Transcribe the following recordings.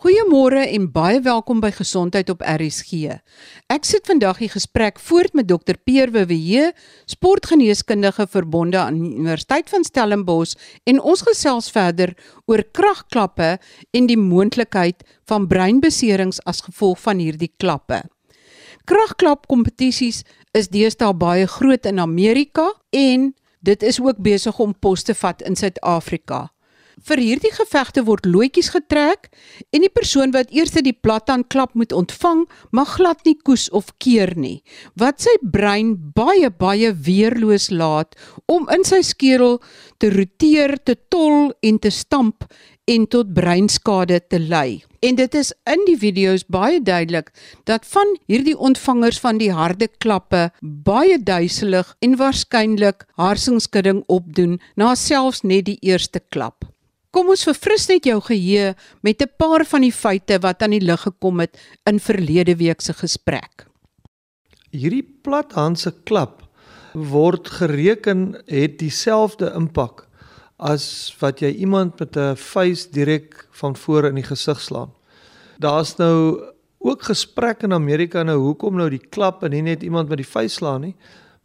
Goeiemôre en baie welkom by Gesondheid op RSG. Ek sit vandag die gesprek voort met Dr Peer Wewe, sportgeneeskundige verbonde aan Universiteit van Stellenbosch en ons gesels verder oor kragklappe en die moontlikheid van breinbeserings as gevolg van hierdie klappe. Kragklap kompetisies is deesdae baie groot in Amerika en dit is ook besig om pos te vat in Suid-Afrika. Vir hierdie gevegte word loetjies getrek en die persoon wat eers die plataan klap moet ontvang, mag glad nie koes of keer nie, wat sy brein baie baie weerloos laat om in sy skedel te roteer, te tol en te stamp en tot breinskade te lei. En dit is in die video's baie duidelik dat van hierdie ontvangers van die harde klappe baie duiselig en waarskynlik harsingskudding opdoen na selfs net die eerste klap. Kom ons verfris net jou geheue met 'n paar van die feite wat aan die lig gekom het in verlede week se gesprek. Hierdie plathandse klap word gereken het dieselfde impak as wat jy iemand met 'n vuis direk van voor in die gesig slaan. Daar's nou ook gesprek in Amerika nou hoekom nou die klap en nie net iemand met die vuis slaan nie.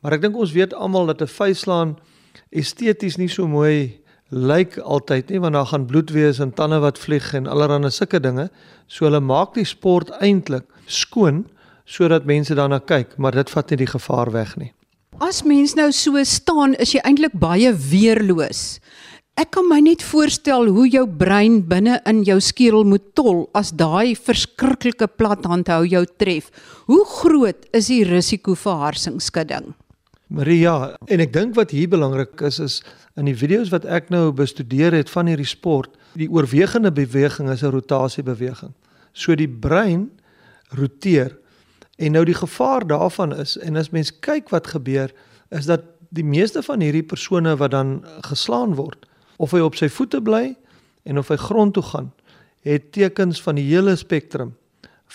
Maar ek dink ons weet almal dat 'n vuis slaan esteties nie so mooi lyk altyd nie want daar gaan bloed wees en tande wat vlieg en allerlei sulke dinge. So hulle maak die sport eintlik skoon sodat mense daarna kyk, maar dit vat nie die gevaar weg nie. As mens nou so staan, is jy eintlik baie weerloos. Ek kan my net voorstel hoe jou brein binne in jou skedel moet tol as daai verskriklike plat handhou jou tref. Hoe groot is die risiko vir harsingskudding? Maria, en ek dink wat hier belangrik is is in die video's wat ek nou bestudeer het van hierdie sport, die oorwegende beweging is 'n rotasiebeweging. So die brein roteer en nou die gevaar daarvan is en as mens kyk wat gebeur is dat die meeste van hierdie persone wat dan geslaan word of hy op sy voete bly en of hy grond toe gaan, het tekens van die hele spektrum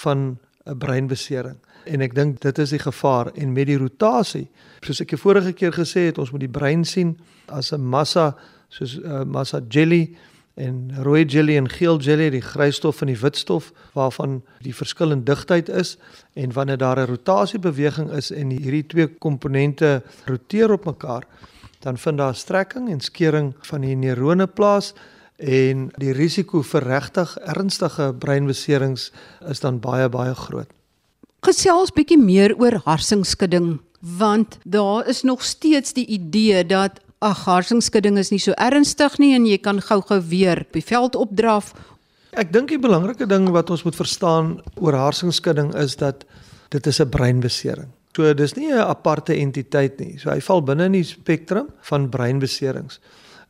van 'n breinbesering. En ek dink dit is die gevaar. En met die rotasie soos ek die vorige keer gesê het ons moet die brein sien as 'n massa soos 'n uh, massa jelly en rooi jelly en geel jelly die grysstof en die witstof waarvan die verskil in digtheid is. En wanneer daar 'n rotasiebeweging is en hierdie twee komponente roteer op mekaar dan vind daar strekking en skeuring van die neurone plaas en die risiko vir regtig ernstige breinbeserings is dan baie baie groot gesels bietjie meer oor harsingskudding want daar is nog steeds die idee dat ag harsingskudding is nie so ernstig nie en jy kan gou-gou weer op die veld opdraf. Ek dink die belangrike ding wat ons moet verstaan oor harsingskudding is dat dit is 'n breinbesering. So dis nie 'n aparte entiteit nie. So hy val binne in die spektrum van breinbeserings.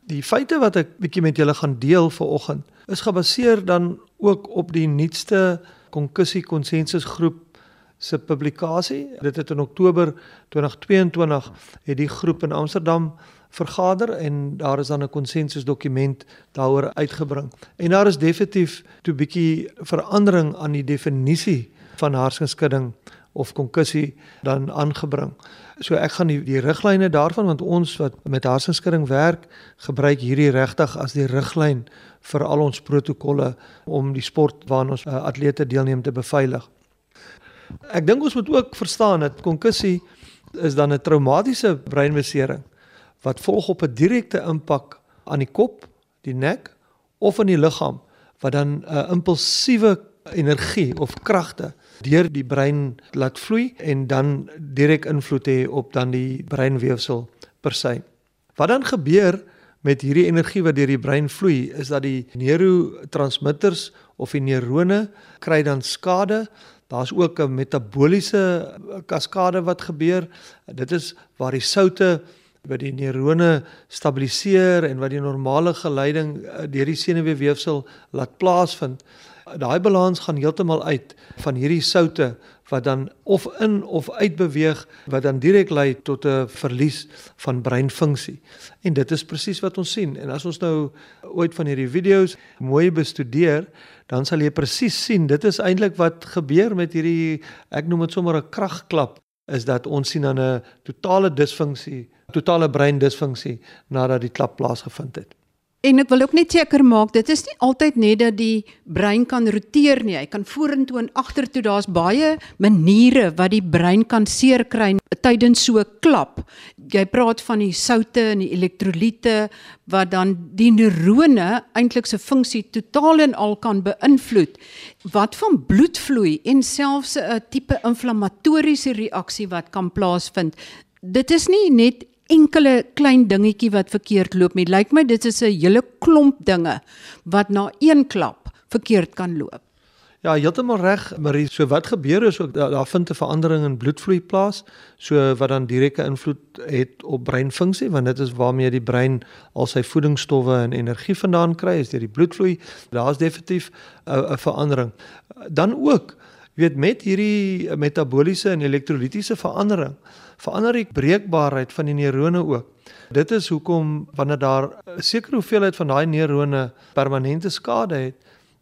Die feite wat ek bietjie met julle gaan deel vanoggend is gebaseer dan ook op die nuutste konkussie konsensusgroep se publikasie. Dit het in Oktober 2022 het die groep in Amsterdam vergader en daar is dan 'n konsensusdokument daaroor uitgebring. En daar is definitief 'n bietjie verandering aan die definisie van hartskudding of konkussie dan aangebring. So ek gaan die, die riglyne daarvan want ons wat met hartskudding werk, gebruik hierdie regtig as die riglyn vir al ons protokolle om die sport waarna ons uh, atlete deelneem te beveilig. Ek dink ons moet ook verstaan dat konkussie is dan 'n traumatiese breinbesering wat volg op 'n direkte impak aan die kop, die nek of in die liggaam wat dan 'n uh, impulsiewe energie of kragte deur die brein laat vloei en dan direk invloed hê op dan die breinweefsel per se. Wat dan gebeur met hierdie energie wat deur die brein vloei is dat die neurotransmitters of die neurone kry dan skade Daar's ook 'n metabooliese kaskade wat gebeur. Dit is waar die soutte wat die neurone stabiliseer en wat die normale geleiding eh, deur die senuweefsel laat plaasvind. Daai balans gaan heeltemal uit van hierdie soutte wat dan of in of uit beweeg wat dan direk lei tot 'n verlies van breinfunksie. En dit is presies wat ons sien. En as ons nou ooit van hierdie video's mooi bestudeer, dan sal jy presies sien dit is eintlik wat gebeur met hierdie ek noem dit sommer 'n kragklap is dat ons sien dan 'n totale disfunksie, totale breindisfunksie nadat die klap plaasgevind het. En ek wil ook net seker maak dit is nie altyd net dat die brein kan roteer nie. Hy kan vorentoe en agtertoe. Daar's baie maniere wat die brein kan seer kry tydens so 'n klap. Jy praat van die soutte en die elektrolyte wat dan die neurone eintlik se funksie totaal en al kan beïnvloed. Wat van bloedvloei en selfs 'n tipe inflammatoriese reaksie wat kan plaasvind. Dit is nie net enkele klein dingetjie wat verkeerd loop nie. Lyk my dit is 'n hele klomp dinge wat na een klap verkeerd kan loop. Ja, heeltemal reg, Marie. So wat gebeur is ook daar, daar vind 'n verandering in bloedvloei plaas, so wat dan direkte invloed het op breinfunksie, want dit is waarmee die brein al sy voedingsstowwe en energie vandaan kry, is deur die bloedvloei. Daar's definitief 'n verandering. Dan ook weet met hierdie metabooliese en elektrolytiese verandering verander die breekbaarheid van die neurone ook. Dit is hoekom wanneer daar 'n sekere hoeveelheid van daai neurone permanente skade het,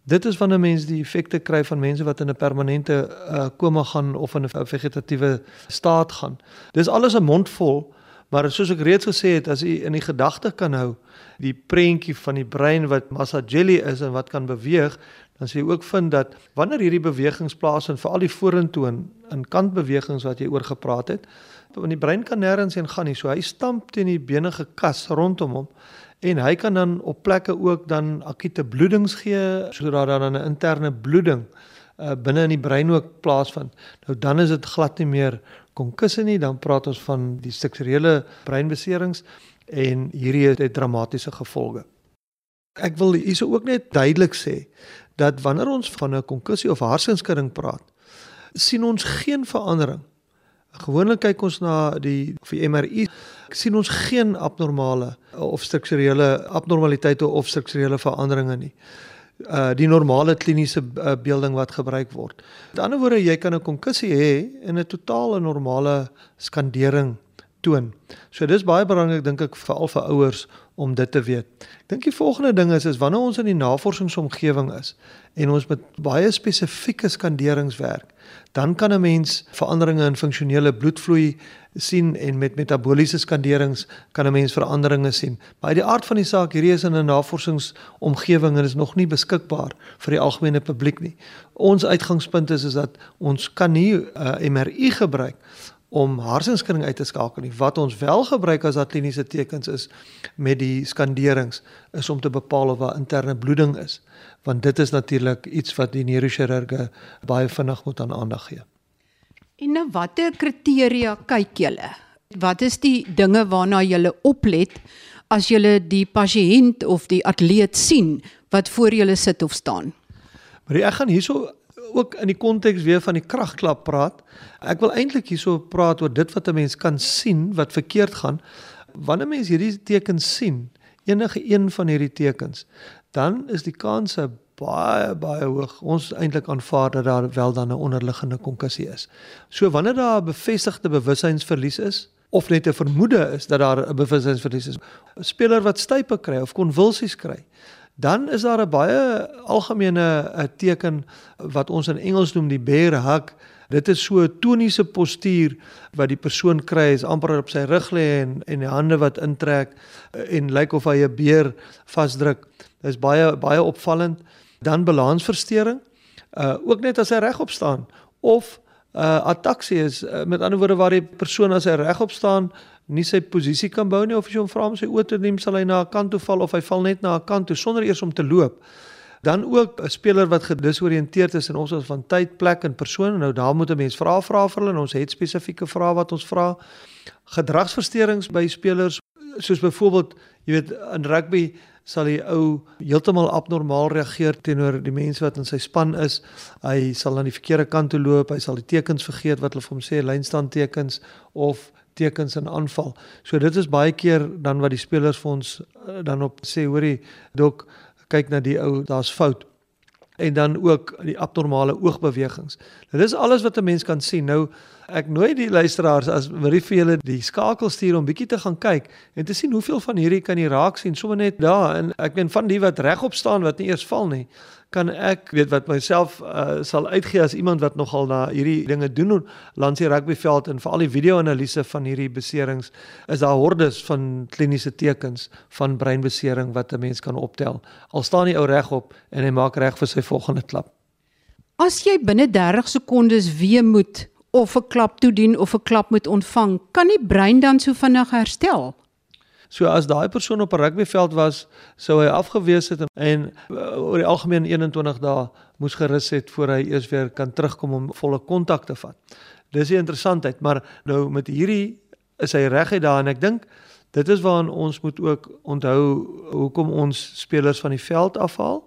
dit is wanneer mense die effekte kry van mense wat in 'n permanente uh, koma gaan of in 'n vegetatiewe staat gaan. Dis alles 'n mondvol, maar soos ek reeds gesê het, as jy in die gedagte kan hou die prentjie van die brein wat massa jelly is en wat kan beweeg, dan sê jy ook vind dat wanneer hierdie bewegings plaasvind, veral die vorentoe en kantbewegings wat jy oor gepraat het, want die brein kan nêrens heen gaan nie. So hy stamp teen die benige kas rondom hom en hy kan dan op plekke ook dan akute bloedings gee sodat dan 'n interne bloeding uh, binne in die brein ook plaasvind. Nou dan is dit glad nie meer konkusse nie, dan praat ons van die strukturele breinbeserings en hierdie het dramatiese gevolge. Ek wil hierso ook net duidelik sê dat wanneer ons van 'n konkussie of hartsinskudding praat, sien ons geen verandering Gewoonlik kyk ons na die die MRI sien ons geen abnormale of strukturele abnormaliteite of strukturele veranderinge nie. Uh die normale kliniese uh, beelding wat gebruik word. Met ander woorde, jy kan 'n konkussie hê en 'n totale normale skandering toon. So dis baie belangrik dink ek veral vir ouers om dit te weet. Ek dink die volgende ding is is wanneer ons in die navorsingsomgewing is en ons met baie spesifieke skanderings werk, dan kan 'n mens veranderinge in funksionele bloedvloei sien en met metabooliese skanderings kan 'n mens veranderinge sien. Maar uit die aard van die saak, hierdie is in 'n navorsingsomgewing en is nog nie beskikbaar vir die algemene publiek nie. Ons uitgangspunt is is dat ons kan nie 'n uh, MRI gebruik om hartsinskudding uit te skakel nie. Wat ons wel gebruik as dat kliniese tekens is met die skanderings is om te bepaal of daar interne bloeding is, want dit is natuurlik iets wat die neurochirurge baie vinnig moet aan aandag gee. En nou watter kriteria kyk julle? Wat is die dinge waarna julle oplet as julle die pasiënt of die atleet sien wat voor julle sit of staan? Maar ek gaan hierso ook in die konteks weer van die kragklap praat. Ek wil eintlik hierso praat oor dit wat 'n mens kan sien wat verkeerd gaan. Wanneer mens hierdie tekens sien, enige een van hierdie tekens, dan is die kanse baie baie hoog. Ons eintlik aanvaar dat daar wel dan 'n onderliggende konkussie is. So wanneer daar 'n bevestigde bewussynsverlies is of net 'n vermoede is dat daar 'n bewussynsverlies is, 'n speler wat stype kry of konvulsies kry, Dan is daar 'n baie algemene eh, teken wat ons in Engels noem die bear hug. Dit is so 'n toniese postuur wat die persoon kry, is amper op sy rug lê en en die hande wat intrek eh, en lyk of hy 'n beer vasdruk. Dit is baie baie opvallend. Dan balansversteuring. Uh ook net as hy regop staan of uh ataksie is uh, met ander woorde waar die persoon as hy regop staan nie sy posisie kan bou nie of as jy hom vra om sy oë te neem sal hy na 'n kant toe val of hy val net na 'n kant toe sonder eers om te loop. Dan ook 'n speler wat gedisoriënteerd is in ons as van tyd, plek en persoon. Nou daar moet 'n mens vra vra vir hulle en ons het spesifieke vrae wat ons vra. Gedragsversteurings by spelers soos byvoorbeeld, jy weet in rugby sal die ou heeltemal abnormaal reageer teenoor die mense wat in sy span is. Hy sal aan die verkeerde kant toe loop, hy sal die tekens vergeet wat hulle vir hom sê, lynstand tekens of tekens in aanval. So dit is baie keer dan wat die spelers vir ons eh, dan op sê hoorie dok kyk na die ou daar's fout en dan ook die abnormale oogbewegings. Dit is alles wat 'n mens kan sien. Nou ek nooi die luisteraars as wil vir julle die skakel stuur om bietjie te gaan kyk en te sien hoeveel van hierdie kan jy raak sien sommer net daar en ek meen van die wat regop staan wat nie eers val nie kan ek weet wat myself uh, sal uitgee as iemand wat nogal na hierdie dinge doen langs die rugbyveld en veral die video-analise van hierdie beserings is daar hordes van kliniese tekens van breinbesering wat 'n mens kan optel. Al staan die ou regop en hy maak reg vir sy volgende klap. As jy binne 30 sekondes weer moet of 'n klap toedien of 'n klap moet ontvang, kan die brein dan so vinnig herstel? So as daai persoon op 'n rugbyveld was, sou hy afgewees het en, en uh, oor die algemeen 21 dae moes gerus het voor hy eers weer kan terugkom om volle kontak te vat. Dis die interessantheid, maar nou met hierdie is hy reguit daar en ek dink dit is waaraan ons moet ook onthou hoekom ons spelers van die veld afhaal.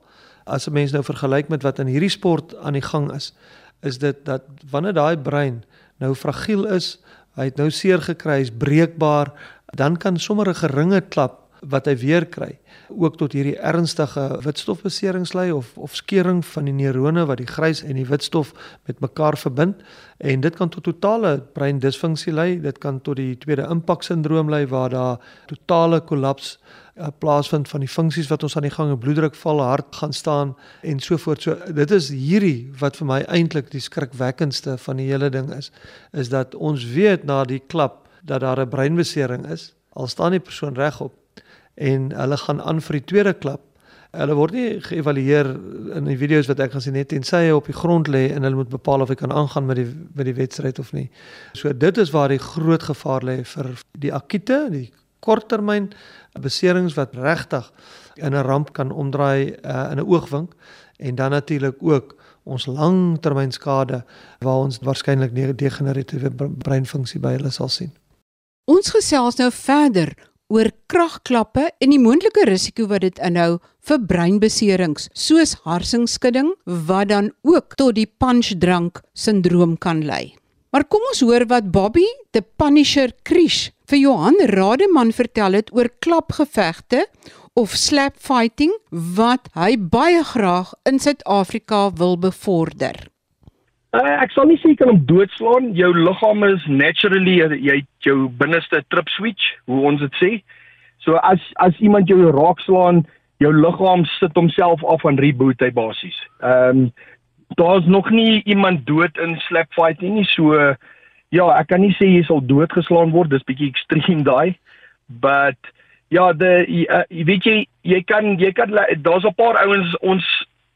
As 'n mens nou vergelyk met wat in hierdie sport aan die gang is, is dit dat wanneer daai brein nou fragiel is, hy het nou seer gekry, hy's breekbaar, dan kan sommer 'n geringe klap wat hy weer kry ook tot hierdie ernstige witstofbeserings lei of of skeuring van die neurone wat die grys en die witstof met mekaar verbind. En dit kan tot totale breindisfunksie lei dit kan tot die tweede impak sindroom lei waar daar totale kollaps uh, plaasvind van die funksies wat ons aan die gang bloeddruk val hart gaan staan en so voort so dit is hierdie wat vir my eintlik die skrikwekkendste van die hele ding is is dat ons weet na die klap dat daar 'n breinbesering is, al staan die persoon regop en hulle gaan aan vir die tweede klap. Hulle word nie geëvalueer in die video's wat ek gesien het tensy hy op die grond lê en hulle moet bepaal of hy kan aangaan met die met die wedstryd of nie. So dit is waar die groot gevaar lê vir die akute, die korttermyn beserings wat regtig in 'n ramp kan omdraai uh, in 'n oogwink en dan natuurlik ook ons langtermynskade waar ons waarskynlik degeneratiewe breinfunksie by hulle sal sien. Ons gesels nou verder oor kragklappe en die moontlike risiko wat dit inhou vir breinbeserings soos harsingskudding wat dan ook tot die punchdrunk sindroom kan lei. Maar kom ons hoor wat Bobby, the Punisher Krish, vir Johan Rademan vertel het oor klapgevegte of slap fighting wat hy baie graag in Suid-Afrika wil bevorder. Uh, ek sal nie sê jy kan hom doodslaan. Jou liggaam is naturally jy jou binneste trip switch, hoe ons dit sê. So as as iemand jou raakslaan, jou liggaam sit homself af en reboot hy basies. Ehm um, daar's nog nie iemand dood in slap fighting nie. So ja, ek kan nie sê jy sal doodgeslaan word. Dis bietjie ekstrem daai. But ja, de uh, weet jy, jy kan jy kan daar's 'n paar ouens ons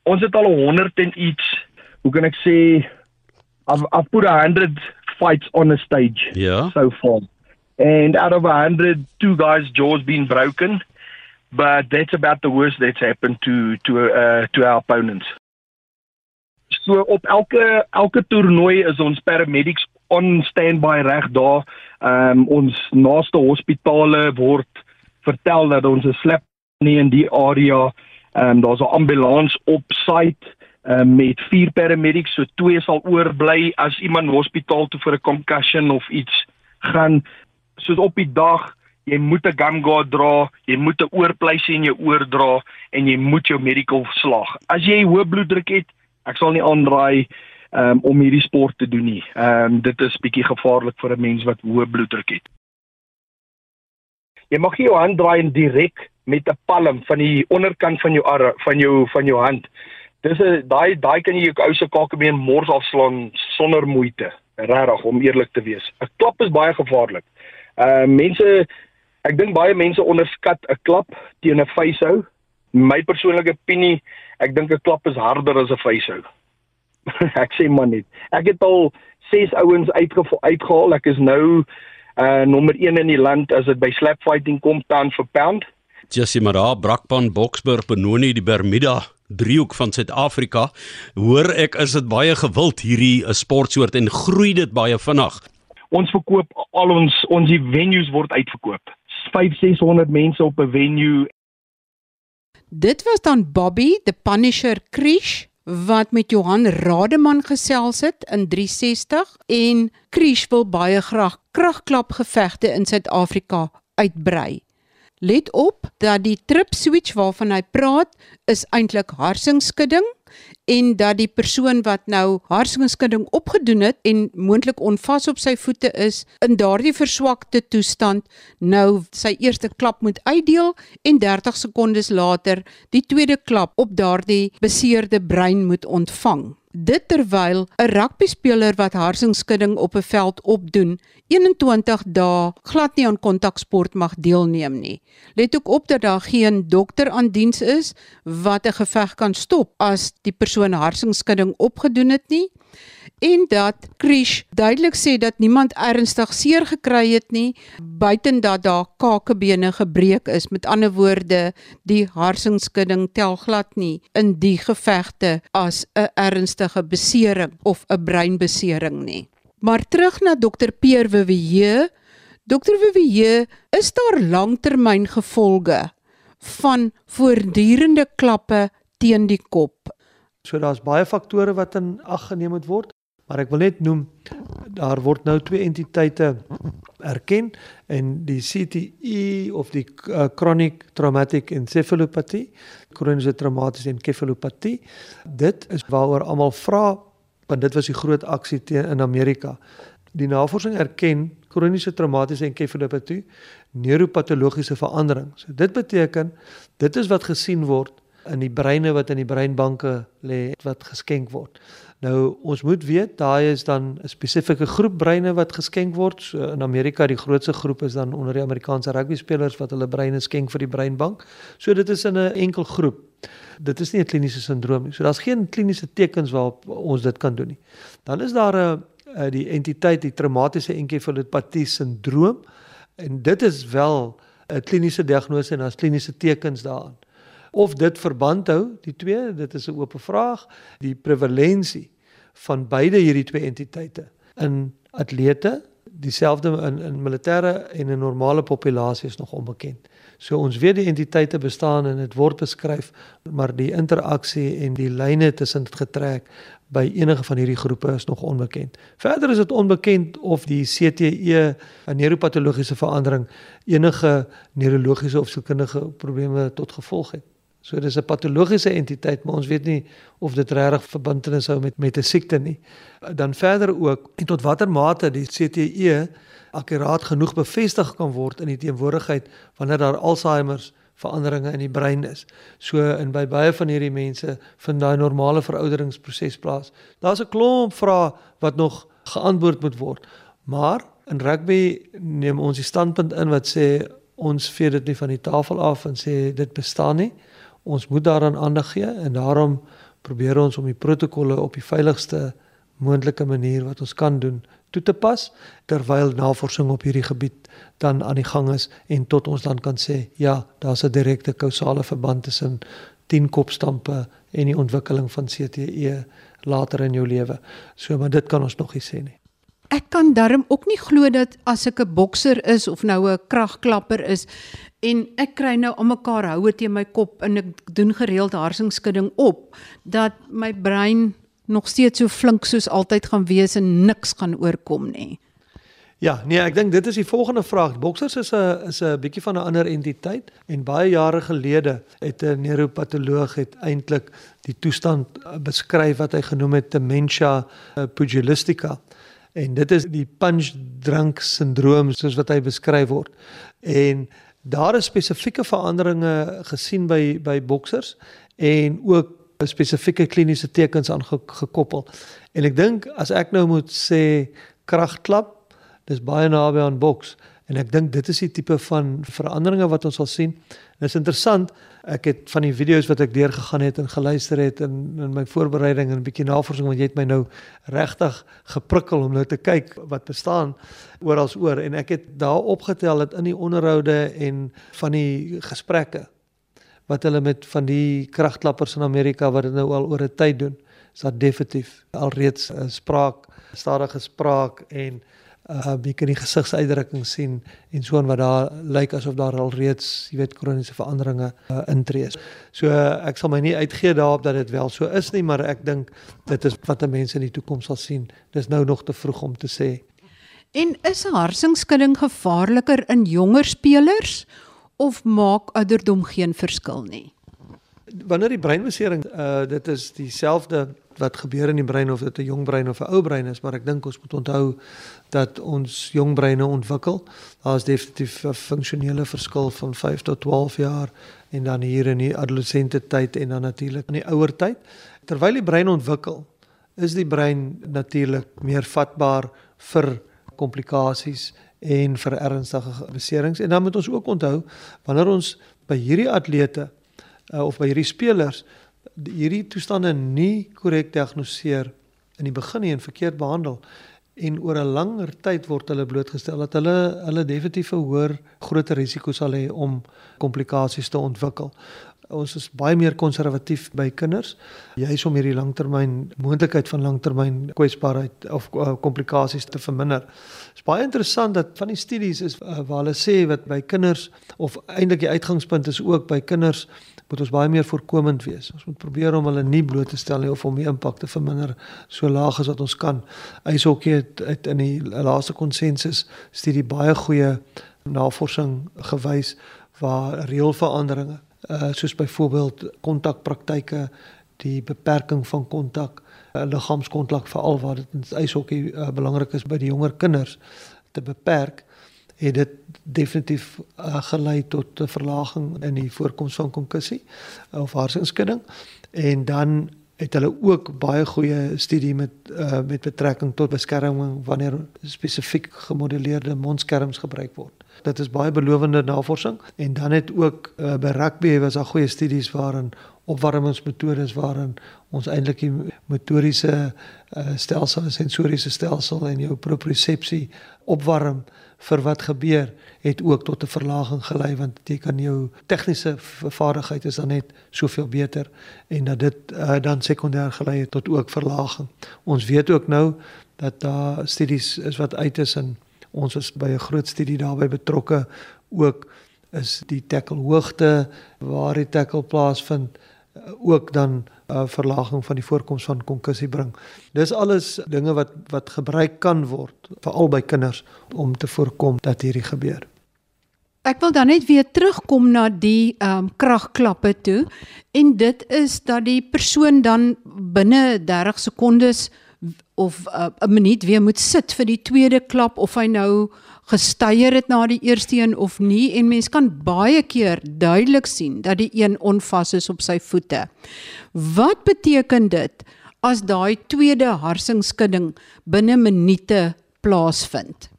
ons het al 100 en iets. Hoe kan ek sê I've I've put a hundred fights on a stage yeah. so far, and out of a hundred, two guys' jaws been broken, but that's about the worst that's happened to to uh, to our opponents. So op elke elke toernooi is ons paramedics on standby reg daar. Ehm um, ons naaste hospitale word vertel dat ons 'n slap nie in die area. Ehm um, daar's 'n ambulans op site uh, met vier paramedics, so twee sal oorbly as iemand hospitaal toe vir 'n concussion of iets gaan. Soos op die dag, jy moet 'n gum guard dra, jy moet 'n oorpleisie in jou oor dra en jy moet jou medical slag. As jy hoë bloeddruk het, ek sal nie aanraai um, om hierdie sport te doen nie. Ehm um, dit is bietjie gevaarlik vir 'n mens wat hoë bloeddruk het. Jy mag jou hand draai direk met 'n palm van die onderkant van jou arm van jou van jou hand dis 'n daai daai kan jy jou ou se kakebeen mors afslaan sonder moeite. Regtig om eerlik te wees. 'n Klap is baie gevaarlik. Uh mense ek dink baie mense onderskat 'n klap teen 'n vuishou. My persoonlike opinie, ek dink 'n klap is harder as 'n vuishou. ek sê maar net. Ek het al 6 ouens uitgehaal. Ek is nou uh nommer 1 in die land as dit by slap fighting kom pound for pound. Jessie Mara, Brakpan, Boksburg, Benoni, die Bermuda driehoek van Suid-Afrika. Hoor ek is dit baie gewild hierdie 'n sportsoort en groei dit baie vinnig. Ons verkoop al ons ons die venues word uitverkoop. 5600 mense op 'n venue. Dit was dan Bobby, the Punisher Krish wat met Johan Rademan gesels het in 360 en Krish wil baie graag kragklapgevegte in Suid-Afrika uitbrei. Let op dat die trip switch waarvan hy praat is eintlik harsingskudding en dat die persoon wat nou hartskingskudding opgedoen het en moontlik onvas op sy voete is in daardie verswakte toestand nou sy eerste klap moet uitdeel en 30 sekondes later die tweede klap op daardie beseerde brein moet ontvang. Dit terwyl 'n rugbyspeler wat hartskingskudding op 'n veld opdoen 21 dae glad nie aan kontaksport mag deelneem nie. Let ook op dat daar geen dokter aan diens is wat 'n geveg kan stop as die persoon hartskingskudding opgedoen het nie en dat Krish duidelik sê dat niemand ernstig seer gekry het nie buiten dat daar kakebene gebreek is. Met ander woorde die harsingskudding tel glad nie in die gevegte as 'n ernstige besering of 'n breinbesering nie. Maar terug na dokter Pierre Vivier dokter Vivier is daar langtermyn gevolge van voortdurende klappe teen die kop So daar's baie faktore wat in ag geneem moet word. Maar ek wil net noem daar word nou twee entiteite erken en die CTE of die uh, chronic traumatic encephalopathie, kroniese traumatiese encephalopathie. Dit is waaroor almal vra want dit was die groot aksie teen in Amerika. Die navorsing erken kroniese traumatiese encephalopathie neuropatologiese veranderings. So dit beteken dit is wat gesien word in die breine wat in die breinbanke lê wat geskenk word. Nou ons moet weet daai is dan 'n spesifieke groep breine wat geskenk word. So in Amerika die grootste groep is dan onder die Amerikaanse rugby spelers wat hulle breine skenk vir die breinbank. So dit is in 'n enkel groep. Dit is nie 'n kliniese sindroom nie. So daar's geen kliniese tekens waarop ons dit kan doen nie. Dan is daar 'n die entiteit die traumatiese enkefalopatie sindroom en dit is wel 'n kliniese diagnose en daar's kliniese tekens daaraan of dit verband hou die twee dit is 'n oop vraag die prevalensie van beide hierdie twee entiteite in atlete dieselfde in in militêre en 'n normale populasie is nog onbekend. So ons weet die entiteite bestaan en dit word beskryf, maar die interaksie en die lyne tussen dit getrek by enige van hierdie groepe is nog onbekend. Verder is dit onbekend of die CTE 'n neuropatologiese verandering enige neurologiese of sielkundige probleme tot gevolg het. So dis 'n patologiese entiteit, maar ons weet nie of dit regtig verbintenis hou met met 'n siekte nie. Dan verder ook en tot watter mate die CTE akkuraat genoeg bevestig kan word in die teenwoordigheid wanneer daar Alzheimer veranderinge in die brein is. So in by baie van hierdie mense vind daai normale verouderingsproses plaas. Daar's 'n klomp vrae wat nog geantwoord moet word. Maar in rugby neem ons die standpunt in wat sê ons vee dit nie van die tafel af en sê dit bestaan nie ons moet daaraan aandag gee en daarom probeer ons om die protokolle op die veiligste moontlike manier wat ons kan doen toe te pas terwyl navorsing op hierdie gebied dan aan die gang is en tot ons dan kan sê ja, daar's 'n direkte kausale verband tussen 10 kopstampe en die ontwikkeling van CTE later in jou lewe. So maar dit kan ons nog nie sê nie. Ek kan darm ook nie glo dat as ek 'n bokser is of nou 'n kragklapper is en ek kry nou almekaar houe teen my kop en ek doen gereeld harsingskudding op dat my brein nog steeds so flink soos altyd gaan wees en niks gaan oorkom nie. Ja, nee, ek dink dit is die volgende vraag. Boksers is 'n is 'n bietjie van 'n ander entiteit en baie jare gelede het 'n neuropatoloog het eintlik die toestand beskryf wat hy genoem het dementia pugilistica en dit is die punch drunk sindroom soos wat hy beskryf word. En daar is spesifieke veranderinge gesien by by boksers en ook spesifieke kliniese tekens aangekoppel. En ek dink as ek nou moet sê kragklap, dis baie naby aan boks en ek dink dit is die tipe van veranderinge wat ons sal sien. Dit is interessant. Ek het van die video's wat ek deurgegaan het en geluister het in in my voorbereiding en 'n bietjie navorsing want jy het my nou regtig geprikkel om nou te kyk wat bestaan oral oor en ek het daar opgetel dat in die onderhoude en van die gesprekke wat hulle met van die kragklappers in Amerika wat dit nou al oor 'n tyd doen, is daar definitief alreeds 'n spraak, stadige spraak en uh jy kan die gesigsuitdrukking sien en so en wat daar lyk asof daar al reeds, jy weet, kroniese veranderinge uh, intree. So uh, ek sal my nie uitgee daarop dat dit wel so is nie, maar ek dink dit is wat mense in die toekoms sal sien. Dis nou nog te vroeg om te sê. En is harsingskudding gevaarliker in jonger spelers of maak ouderdom geen verskil nie? Wanneer die breinbesering uh dit is dieselfde wat gebeur in die brein of dit 'n jong brein of 'n ou brein is, maar ek dink ons moet onthou dat ons jong breine ontwikkel. Daar is definitief 'n funksionele verskil van 5 tot 12 jaar en dan hier in die adolessente tyd en dan natuurlik in die ouer tyd. Terwyl die brein ontwikkel, is die brein natuurlik meer vatbaar vir komplikasies en vir ernstige beserings. En dan moet ons ook onthou wanneer ons by hierdie atlete uh, of by hierdie spelers hierdie toestande nie korrek diagnoseer in die begin nie en verkeerd behandel en oor 'n langer tyd word hulle blootgestel dat hulle hulle definitief 'n hoër groter risiko sal hê om komplikasies te ontwikkel. Ons is baie meer konservatief by kinders juis om hierdie langtermyn moontlikheid van langtermyn kwesbaarheid of uh, komplikasies te verminder. Dit is baie interessant dat van die studies is uh, waar hulle sê wat by kinders of eintlik die uitgangspunt is ook by kinders moet ons baie meer voorkomend wees. Ons moet probeer om hulle nie bloot te stel nie of om die impak te verminder so laag as wat ons kan. Ijshokkie het, het in die laaste konsensus studie baie goeie navorsing gewys waar reëlveranderinge uh soos byvoorbeeld kontakpraktyke, die beperking van kontak, uh, liggaamskontak veral waar dit in ijshokkie uh, belangrik is by die jonger kinders te beperk het dit definitief uh, gelei tot 'n verlaging in die voorkoms van konkussie of hartsinskudding en dan het hulle ook baie goeie studie met uh, met betrekking tot beskerming wanneer spesifiek gemodelleerde mondskerms gebruik word. Dit is baie belovende navorsing en dan het ook uh, by rugby was daar goeie studies waarin opwarmingsmetodes waarin ons eintlik die motoriese uh, stelsel en sensoriese stelsel en jou propriosepsie opwarm vir wat gebeur het ook tot 'n verlaging gelei want jy kan jou tegniese vaardigheid is dan net soveel beter en dat dit uh, dan sekondêr gelei het tot ook verlaging. Ons weet ook nou dat daar studies is wat uit is en ons is by 'n groot studie daarbey betrokke ook is die tackle hoogte waar die tackle plaasvind ook dan 'n uh, verlaging van die voorkoms van konkussie bring. Dis alles dinge wat wat gebruik kan word veral by kinders om te voorkom dat hierdie gebeur. Ek wil dan net weer terugkom na die ehm um, kragklappe toe en dit is dat die persoon dan binne 30 sekondes of uh, 'n minuut weer moet sit vir die tweede klap of hy nou gestuier het na die eerste een of nie en mens kan baie keer duidelik sien dat die een onvas is op sy voete. Wat beteken dit as daai tweede harsingskudding binne minute plaasvind?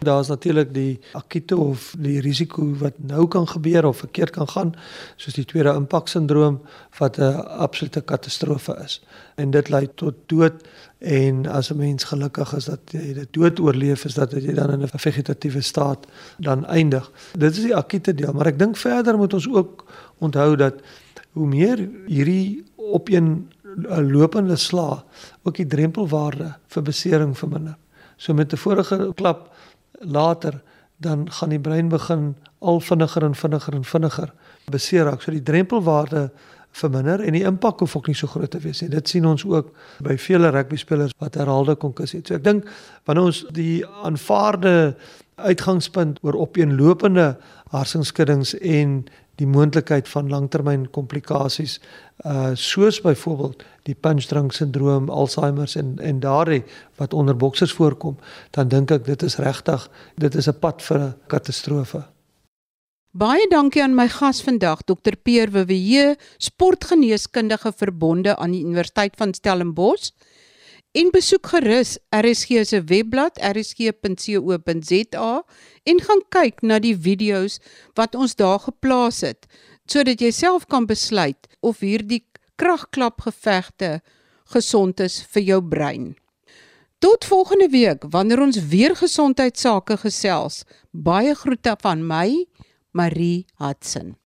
Daar's natuurlik die akute of die risiko wat nou kan gebeur of verkeerd kan gaan, soos die tweede impak sindroom wat 'n absolute katastrofe is. En dit lei tot dood en as 'n mens gelukkig is dat jy dit dood oorleef is dat jy dan in 'n vegetatiewe staat dan eindig. Dit is die akute deel, maar ek dink verder moet ons ook onthou dat hoe meer hierdie op een lopende sla ook die drempelwaarde vir besering verminder. So met 'n vorige klap later dan gaan die brein begin al vinniger en vinniger en vinniger beseer raak. So die drempelwaarde verminder en die impak hoef ook nie so groot te wees nie. Dit sien ons ook by vele rugby spelers wat herhaalde konkussie het. So ek dink wanneer ons die aanvaarde uitgangspunt oor opeenlopende harsingskuddings en die moontlikheid van langtermyn komplikasies uh soos byvoorbeeld die punch drunk sindroom, Alzheimer en en daardie wat onder boksers voorkom, dan dink ek dit is regtig, dit is 'n pad vir 'n katastrofe. Baie dankie aan my gas vandag, Dr. Peer Wewe, sportgeneeskundige verbonde aan die Universiteit van Stellenbosch. En besoek gerus RSG se webblad rsg.co.za en gaan kyk na die video's wat ons daar geplaas het sodat jy self kan besluit of hierdie kragklapgevegte gesond is vir jou brein. Tot volgende week wanneer ons weer gesondheidsake gesels. Baie groete van my, Marie Hudson.